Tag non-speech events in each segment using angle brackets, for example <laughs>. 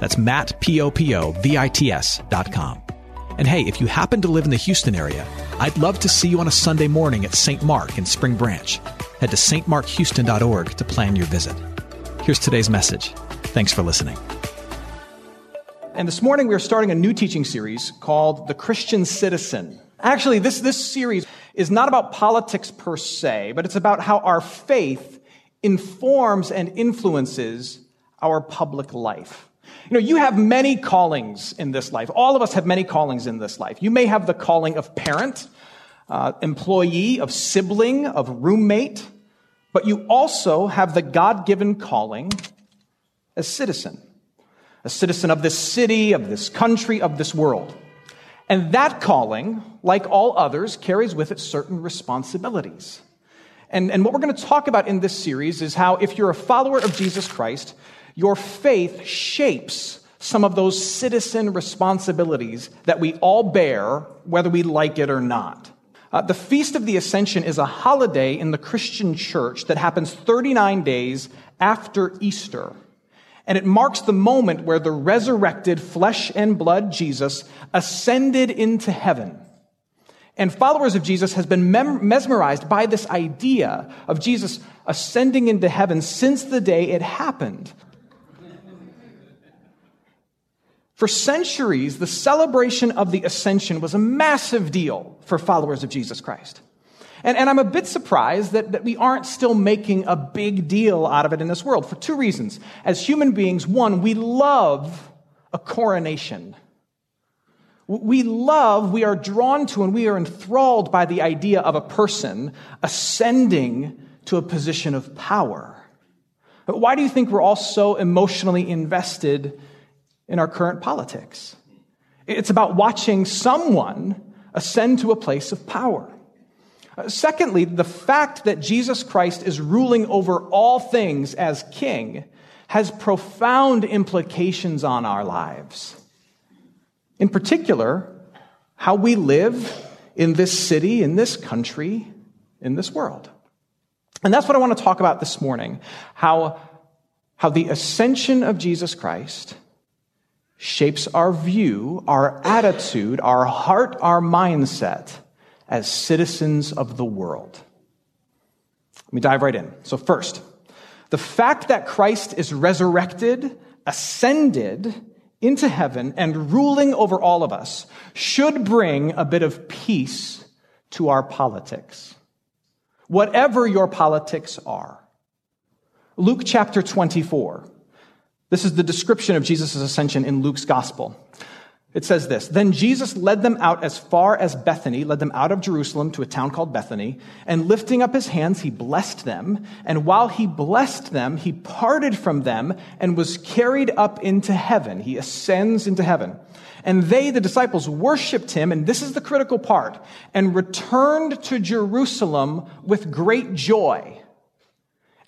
That's Matt, P-O-P-O-V-I-T-S dot com. And hey, if you happen to live in the Houston area, I'd love to see you on a Sunday morning at St. Mark in Spring Branch. Head to stmarkhouston.org to plan your visit. Here's today's message. Thanks for listening. And this morning we are starting a new teaching series called The Christian Citizen. Actually, this, this series is not about politics per se, but it's about how our faith informs and influences our public life. You know, you have many callings in this life. All of us have many callings in this life. You may have the calling of parent, uh, employee, of sibling, of roommate, but you also have the God given calling as citizen, a citizen of this city, of this country, of this world. And that calling, like all others, carries with it certain responsibilities. And, and what we're going to talk about in this series is how, if you're a follower of Jesus Christ, your faith shapes some of those citizen responsibilities that we all bear, whether we like it or not. Uh, the Feast of the Ascension is a holiday in the Christian church that happens 39 days after Easter. And it marks the moment where the resurrected flesh and blood Jesus ascended into heaven. And followers of Jesus has been mem- mesmerized by this idea of Jesus ascending into heaven since the day it happened. For centuries, the celebration of the ascension was a massive deal for followers of Jesus Christ. And, and I'm a bit surprised that, that we aren't still making a big deal out of it in this world for two reasons. As human beings, one, we love a coronation. We love, we are drawn to, and we are enthralled by the idea of a person ascending to a position of power. But why do you think we're all so emotionally invested in our current politics. It's about watching someone ascend to a place of power. Uh, secondly, the fact that Jesus Christ is ruling over all things as king has profound implications on our lives. In particular, how we live in this city, in this country, in this world. And that's what I want to talk about this morning. How, how the ascension of Jesus Christ shapes our view, our attitude, our heart, our mindset as citizens of the world. Let me dive right in. So, first, the fact that Christ is resurrected, ascended into heaven, and ruling over all of us should bring a bit of peace to our politics. Whatever your politics are. Luke chapter 24 this is the description of Jesus' ascension in Luke's gospel. It says this Then Jesus led them out as far as Bethany, led them out of Jerusalem to a town called Bethany, and lifting up his hands, he blessed them. And while he blessed them, he parted from them and was carried up into heaven. He ascends into heaven. And they, the disciples, worshiped him, and this is the critical part, and returned to Jerusalem with great joy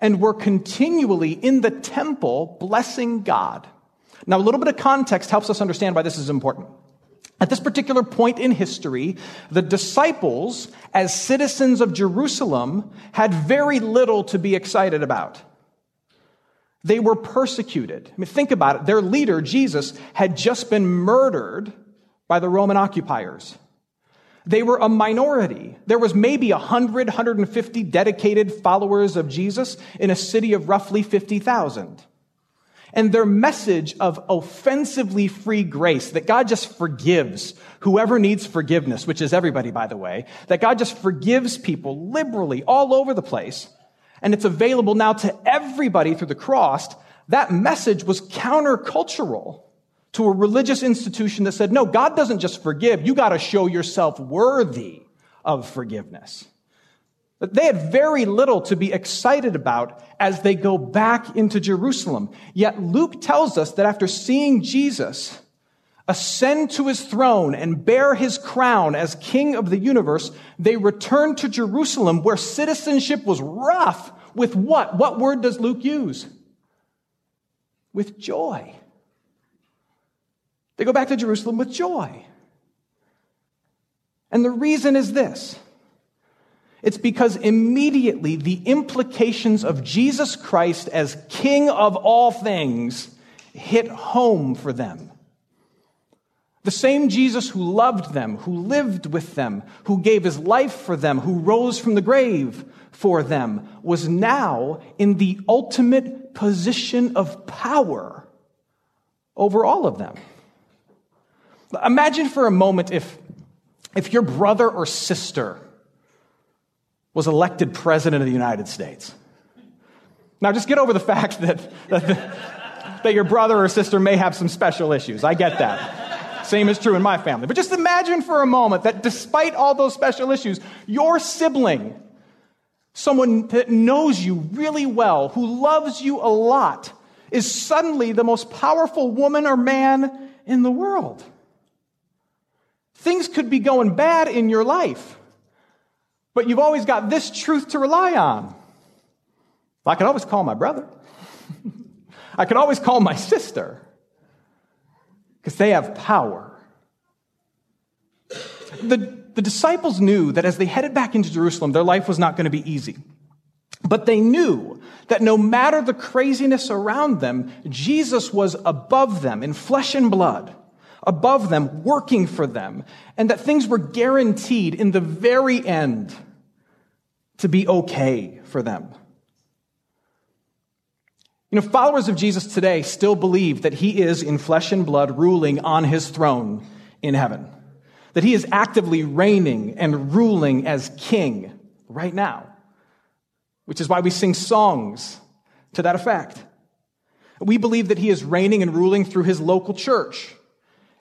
and were continually in the temple blessing God. Now, a little bit of context helps us understand why this is important. At this particular point in history, the disciples, as citizens of Jerusalem, had very little to be excited about. They were persecuted. I mean, think about it. Their leader, Jesus, had just been murdered by the Roman occupiers. They were a minority. There was maybe 100, 150 dedicated followers of Jesus in a city of roughly 50,000. And their message of offensively free grace, that God just forgives whoever needs forgiveness, which is everybody, by the way, that God just forgives people liberally all over the place, and it's available now to everybody through the cross, that message was countercultural to a religious institution that said, no, God doesn't just forgive. You got to show yourself worthy of forgiveness. But they had very little to be excited about as they go back into Jerusalem. Yet Luke tells us that after seeing Jesus ascend to his throne and bear his crown as king of the universe, they returned to Jerusalem where citizenship was rough. With what? What word does Luke use? With joy. They go back to Jerusalem with joy. And the reason is this it's because immediately the implications of Jesus Christ as King of all things hit home for them. The same Jesus who loved them, who lived with them, who gave his life for them, who rose from the grave for them, was now in the ultimate position of power over all of them. Imagine for a moment if, if your brother or sister was elected president of the United States. Now, just get over the fact that, that, that your brother or sister may have some special issues. I get that. Same is true in my family. But just imagine for a moment that despite all those special issues, your sibling, someone that knows you really well, who loves you a lot, is suddenly the most powerful woman or man in the world. Things could be going bad in your life. But you've always got this truth to rely on. I can always call my brother. <laughs> I can always call my sister because they have power. The, the disciples knew that as they headed back into Jerusalem, their life was not going to be easy. But they knew that no matter the craziness around them, Jesus was above them in flesh and blood, above them, working for them, and that things were guaranteed in the very end to be okay for them. You know, followers of Jesus today still believe that he is in flesh and blood ruling on his throne in heaven. That he is actively reigning and ruling as king right now. Which is why we sing songs to that effect. We believe that he is reigning and ruling through his local church.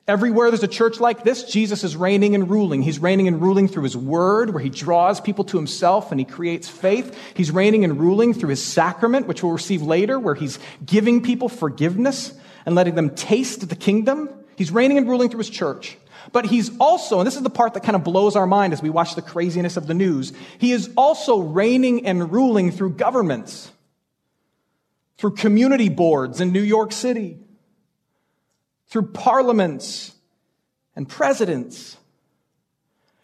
Everywhere there's a church like this, Jesus is reigning and ruling. He's reigning and ruling through his word, where he draws people to himself and he creates faith. He's reigning and ruling through his sacrament, which we'll receive later, where he's giving people forgiveness and letting them taste the kingdom. He's reigning and ruling through his church. But he's also, and this is the part that kind of blows our mind as we watch the craziness of the news, he is also reigning and ruling through governments, through community boards in New York City through parliaments and presidents.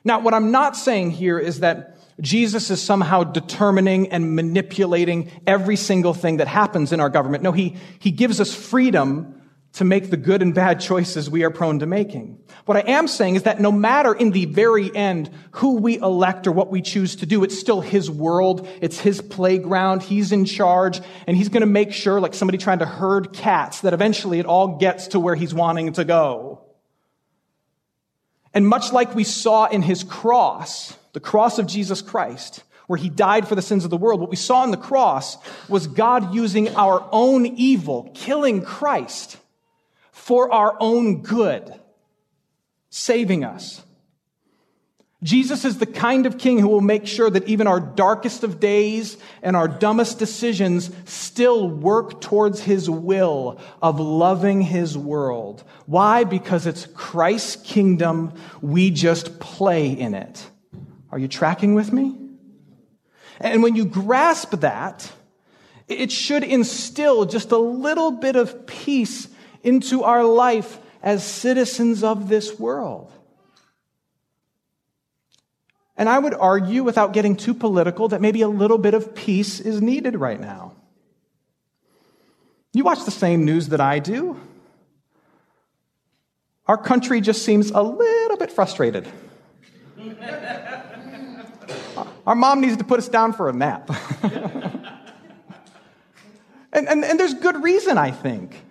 Now, what I'm not saying here is that Jesus is somehow determining and manipulating every single thing that happens in our government. No, he, he gives us freedom to make the good and bad choices we are prone to making. What I am saying is that no matter in the very end who we elect or what we choose to do, it's still his world. It's his playground. He's in charge and he's going to make sure, like somebody trying to herd cats, that eventually it all gets to where he's wanting to go. And much like we saw in his cross, the cross of Jesus Christ, where he died for the sins of the world, what we saw in the cross was God using our own evil, killing Christ for our own good, saving us. Jesus is the kind of king who will make sure that even our darkest of days and our dumbest decisions still work towards his will of loving his world. Why? Because it's Christ's kingdom. We just play in it. Are you tracking with me? And when you grasp that, it should instill just a little bit of peace into our life as citizens of this world. And I would argue, without getting too political, that maybe a little bit of peace is needed right now. You watch the same news that I do. Our country just seems a little bit frustrated. <laughs> Our mom needs to put us down for a nap. <laughs> and, and, and there's good reason, I think.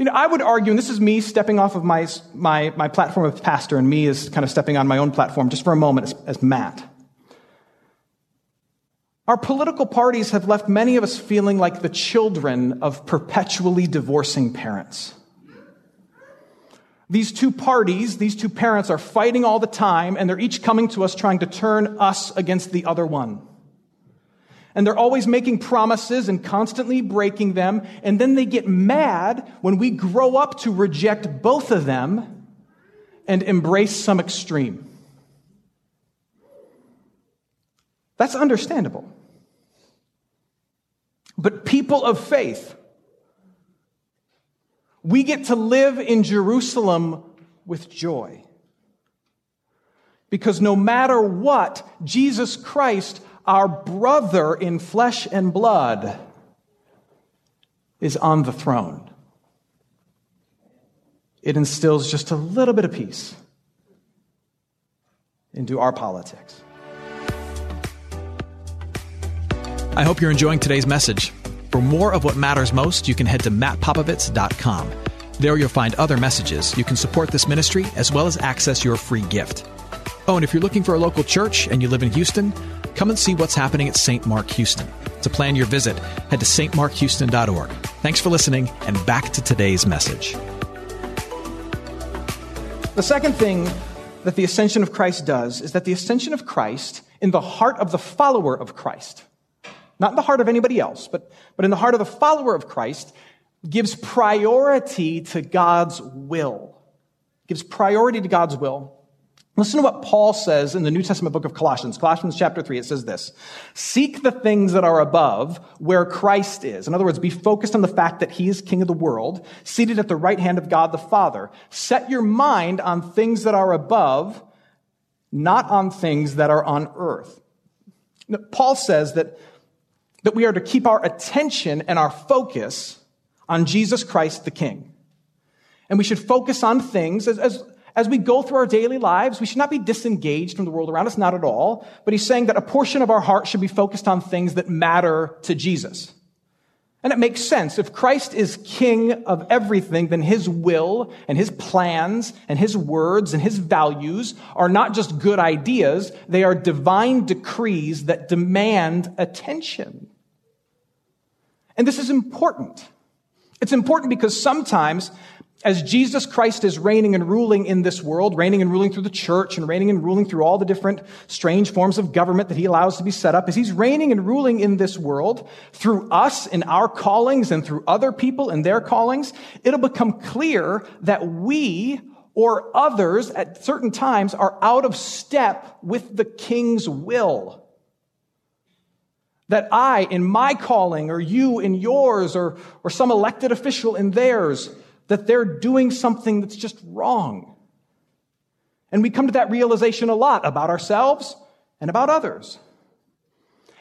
You know, I would argue, and this is me stepping off of my, my, my platform as pastor, and me as kind of stepping on my own platform just for a moment as, as Matt. Our political parties have left many of us feeling like the children of perpetually divorcing parents. These two parties, these two parents are fighting all the time, and they're each coming to us trying to turn us against the other one. And they're always making promises and constantly breaking them. And then they get mad when we grow up to reject both of them and embrace some extreme. That's understandable. But people of faith, we get to live in Jerusalem with joy. Because no matter what, Jesus Christ, our brother in flesh and blood, is on the throne. It instills just a little bit of peace into our politics. I hope you're enjoying today's message. For more of what matters most, you can head to mattpopovits.com. There you'll find other messages. You can support this ministry as well as access your free gift. Oh, and if you're looking for a local church and you live in Houston, come and see what's happening at St. Mark Houston. To plan your visit, head to stmarkhouston.org. Thanks for listening, and back to today's message. The second thing that the ascension of Christ does is that the ascension of Christ in the heart of the follower of Christ, not in the heart of anybody else, but, but in the heart of the follower of Christ, gives priority to God's will. Gives priority to God's will. Listen to what Paul says in the New Testament book of Colossians. Colossians chapter 3, it says this Seek the things that are above, where Christ is. In other words, be focused on the fact that he is king of the world, seated at the right hand of God the Father. Set your mind on things that are above, not on things that are on earth. Now, Paul says that, that we are to keep our attention and our focus on Jesus Christ the King. And we should focus on things as, as as we go through our daily lives, we should not be disengaged from the world around us, not at all. But he's saying that a portion of our heart should be focused on things that matter to Jesus. And it makes sense. If Christ is king of everything, then his will and his plans and his words and his values are not just good ideas, they are divine decrees that demand attention. And this is important. It's important because sometimes as Jesus Christ is reigning and ruling in this world, reigning and ruling through the church and reigning and ruling through all the different strange forms of government that he allows to be set up, as he's reigning and ruling in this world through us in our callings and through other people in their callings, it'll become clear that we or others at certain times are out of step with the king's will. That I in my calling or you in yours or, or some elected official in theirs that they're doing something that's just wrong. And we come to that realization a lot about ourselves and about others.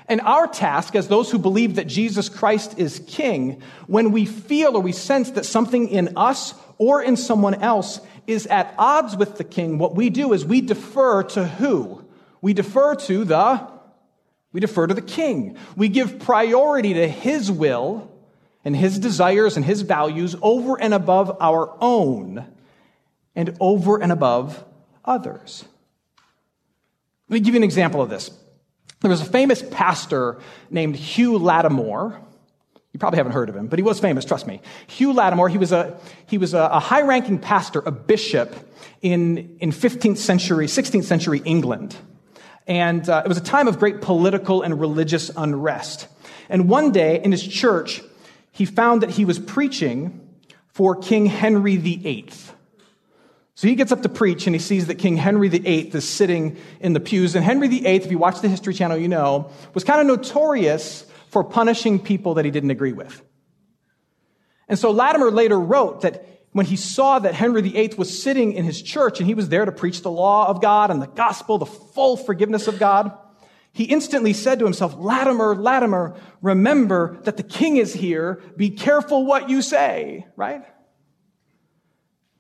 And our task as those who believe that Jesus Christ is king, when we feel or we sense that something in us or in someone else is at odds with the king, what we do is we defer to who? We defer to the, we defer to the king. We give priority to his will and his desires and his values over and above our own and over and above others. Let me give you an example of this. There was a famous pastor named Hugh Latimer. You probably haven't heard of him, but he was famous, trust me. Hugh Latimer, he was a, he was a, a high ranking pastor, a bishop in, in 15th century, 16th century England. And uh, it was a time of great political and religious unrest. And one day in his church, he found that he was preaching for King Henry VIII. So he gets up to preach and he sees that King Henry VIII is sitting in the pews. And Henry VIII, if you watch the History Channel, you know, was kind of notorious for punishing people that he didn't agree with. And so Latimer later wrote that when he saw that Henry VIII was sitting in his church and he was there to preach the law of God and the gospel, the full forgiveness of God, he instantly said to himself, Latimer, Latimer, remember that the king is here. Be careful what you say, right?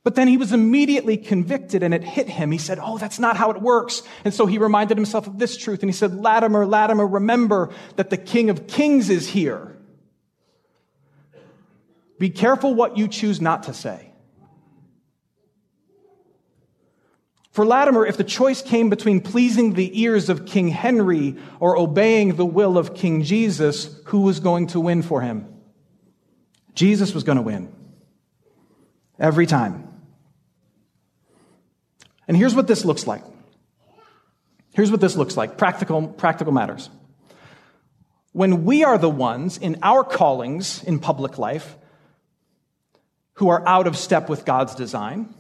But then he was immediately convicted and it hit him. He said, Oh, that's not how it works. And so he reminded himself of this truth and he said, Latimer, Latimer, remember that the king of kings is here. Be careful what you choose not to say. For Latimer, if the choice came between pleasing the ears of King Henry or obeying the will of King Jesus, who was going to win for him? Jesus was going to win. Every time. And here's what this looks like. Here's what this looks like practical, practical matters. when we are the ones in our callings in public life who are out of step with God's design.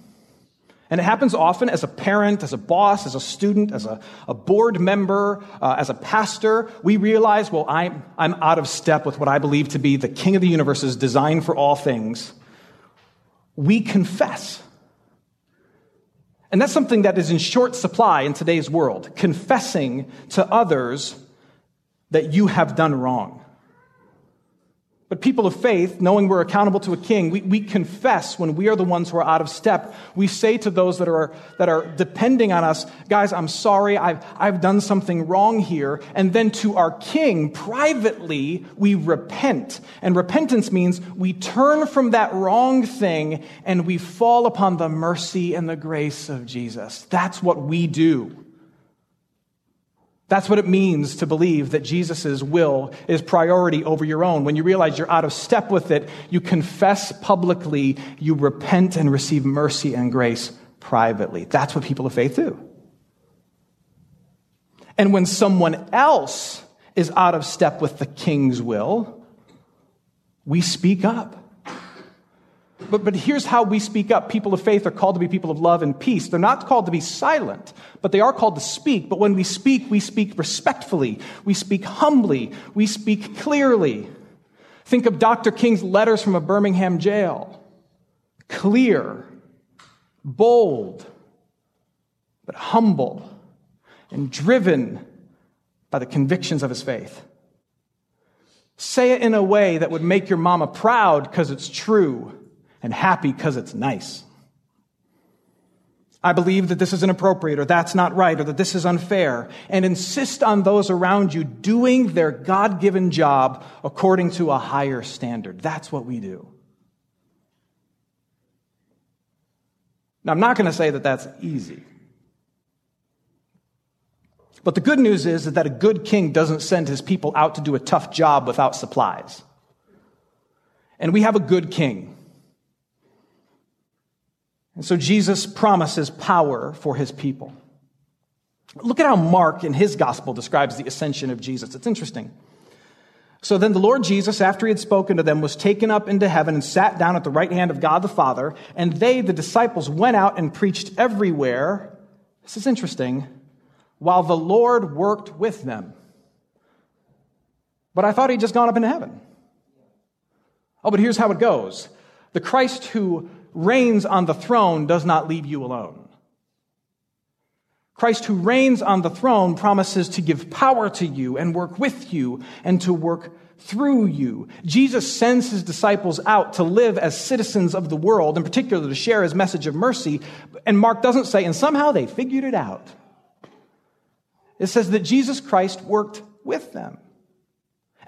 And it happens often as a parent, as a boss, as a student, as a, a board member, uh, as a pastor. We realize, well, I'm, I'm out of step with what I believe to be the king of the universe's design for all things. We confess. And that's something that is in short supply in today's world confessing to others that you have done wrong. But people of faith, knowing we're accountable to a king, we, we confess when we are the ones who are out of step. We say to those that are, that are depending on us, guys, I'm sorry, I've, I've done something wrong here. And then to our king, privately, we repent. And repentance means we turn from that wrong thing and we fall upon the mercy and the grace of Jesus. That's what we do. That's what it means to believe that Jesus' will is priority over your own. When you realize you're out of step with it, you confess publicly, you repent and receive mercy and grace privately. That's what people of faith do. And when someone else is out of step with the king's will, we speak up. But, but here's how we speak up. People of faith are called to be people of love and peace. They're not called to be silent, but they are called to speak. But when we speak, we speak respectfully. We speak humbly. We speak clearly. Think of Dr. King's letters from a Birmingham jail. Clear, bold, but humble and driven by the convictions of his faith. Say it in a way that would make your mama proud because it's true and happy because it's nice. I believe that this is inappropriate or that's not right or that this is unfair and insist on those around you doing their God given job according to a higher standard. That's what we do. Now, I'm not going to say that that's easy. But the good news is that a good king doesn't send his people out to do a tough job without supplies. And we have a good king. And so Jesus promises power for his people. Look at how Mark in his gospel describes the ascension of Jesus. It's interesting. So then the Lord Jesus, after he had spoken to them, was taken up into heaven and sat down at the right hand of God the Father. And they, the disciples, went out and preached everywhere. This is interesting. While the Lord worked with them. But I thought he'd just gone up into heaven. Oh, but here's how it goes. The Christ who reigns on the throne does not leave you alone. Christ, who reigns on the throne, promises to give power to you and work with you and to work through you. Jesus sends his disciples out to live as citizens of the world, in particular to share his message of mercy. And Mark doesn't say, and somehow they figured it out. It says that Jesus Christ worked with them.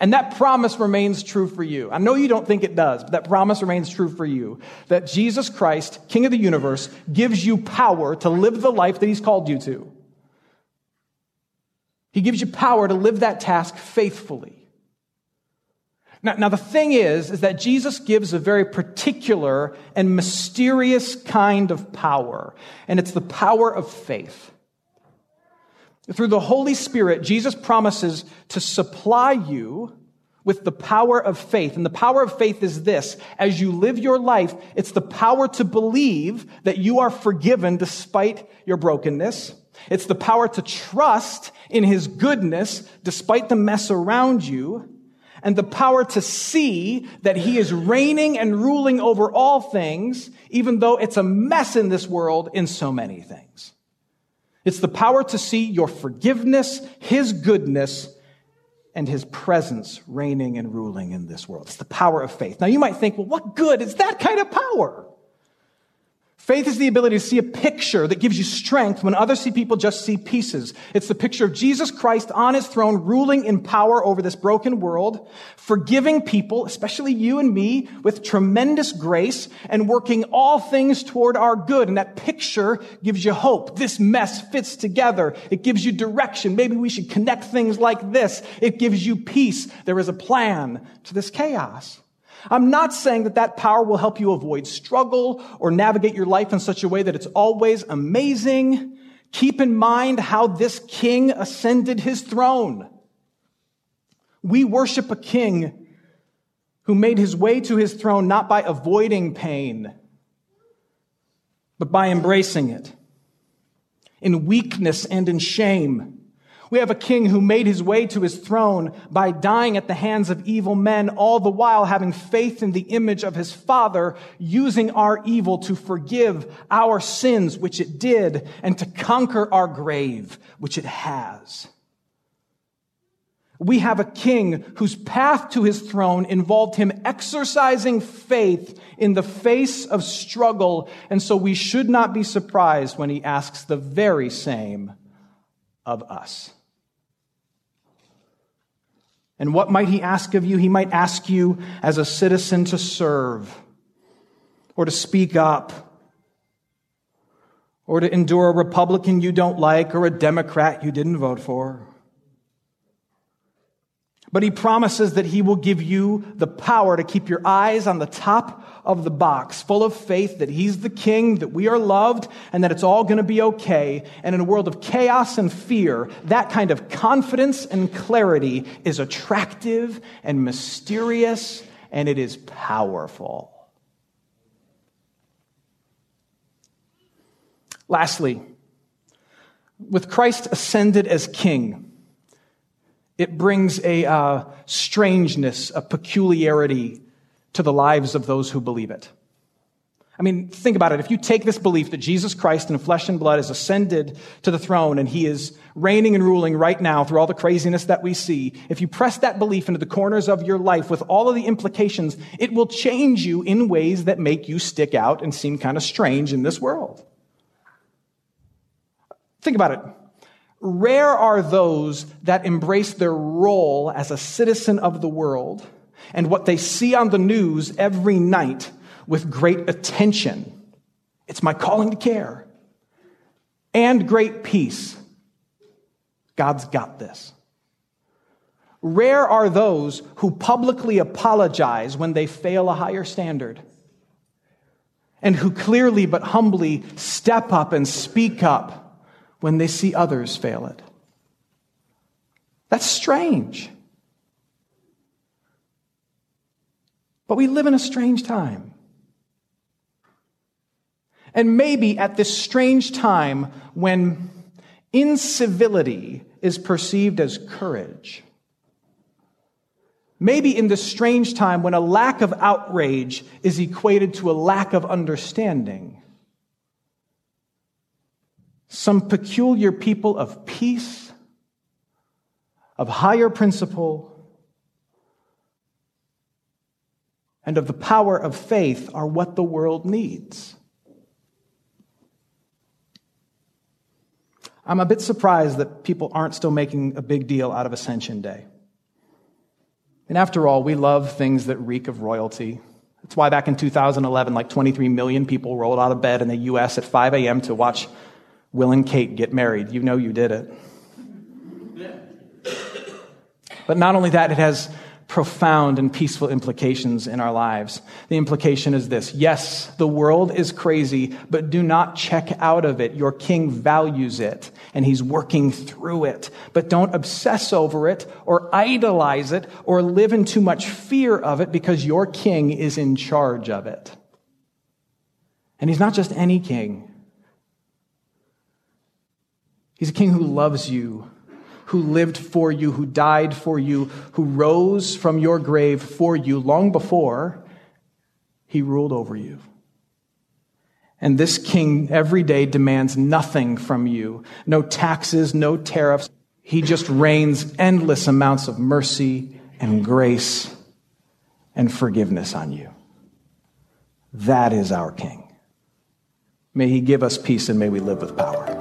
And that promise remains true for you. I know you don't think it does, but that promise remains true for you. That Jesus Christ, King of the universe, gives you power to live the life that He's called you to. He gives you power to live that task faithfully. Now, now, the thing is, is that Jesus gives a very particular and mysterious kind of power, and it's the power of faith. Through the Holy Spirit, Jesus promises to supply you with the power of faith. And the power of faith is this. As you live your life, it's the power to believe that you are forgiven despite your brokenness. It's the power to trust in His goodness despite the mess around you. And the power to see that He is reigning and ruling over all things, even though it's a mess in this world in so many things. It's the power to see your forgiveness, His goodness, and His presence reigning and ruling in this world. It's the power of faith. Now you might think, well, what good is that kind of power? Faith is the ability to see a picture that gives you strength when others see people just see pieces. It's the picture of Jesus Christ on his throne, ruling in power over this broken world, forgiving people, especially you and me, with tremendous grace and working all things toward our good. And that picture gives you hope. This mess fits together. It gives you direction. Maybe we should connect things like this. It gives you peace. There is a plan to this chaos. I'm not saying that that power will help you avoid struggle or navigate your life in such a way that it's always amazing. Keep in mind how this king ascended his throne. We worship a king who made his way to his throne not by avoiding pain, but by embracing it in weakness and in shame. We have a king who made his way to his throne by dying at the hands of evil men, all the while having faith in the image of his father, using our evil to forgive our sins, which it did, and to conquer our grave, which it has. We have a king whose path to his throne involved him exercising faith in the face of struggle, and so we should not be surprised when he asks the very same of us. And what might he ask of you? He might ask you as a citizen to serve or to speak up or to endure a Republican you don't like or a Democrat you didn't vote for. But he promises that he will give you the power to keep your eyes on the top of the box, full of faith that he's the king, that we are loved, and that it's all going to be okay. And in a world of chaos and fear, that kind of confidence and clarity is attractive and mysterious, and it is powerful. Lastly, with Christ ascended as king, it brings a uh, strangeness, a peculiarity to the lives of those who believe it. I mean, think about it. If you take this belief that Jesus Christ in flesh and blood has ascended to the throne and he is reigning and ruling right now through all the craziness that we see, if you press that belief into the corners of your life with all of the implications, it will change you in ways that make you stick out and seem kind of strange in this world. Think about it. Rare are those that embrace their role as a citizen of the world and what they see on the news every night with great attention. It's my calling to care and great peace. God's got this. Rare are those who publicly apologize when they fail a higher standard and who clearly but humbly step up and speak up when they see others fail it. That's strange. But we live in a strange time. And maybe at this strange time when incivility is perceived as courage, maybe in this strange time when a lack of outrage is equated to a lack of understanding, some peculiar people of peace, of higher principle, and of the power of faith are what the world needs. I'm a bit surprised that people aren't still making a big deal out of Ascension Day. And after all, we love things that reek of royalty. That's why back in 2011, like 23 million people rolled out of bed in the US at 5 a.m. to watch Will and Kate get married. You know you did it. But not only that, it has profound and peaceful implications in our lives. The implication is this yes, the world is crazy, but do not check out of it. Your king values it, and he's working through it. But don't obsess over it, or idolize it, or live in too much fear of it, because your king is in charge of it. And he's not just any king. He's a king who loves you, who lived for you, who died for you, who rose from your grave for you long before he ruled over you. And this king every day demands nothing from you no taxes, no tariffs. He just rains endless amounts of mercy and grace and forgiveness on you. That is our king. May he give us peace and may we live with power.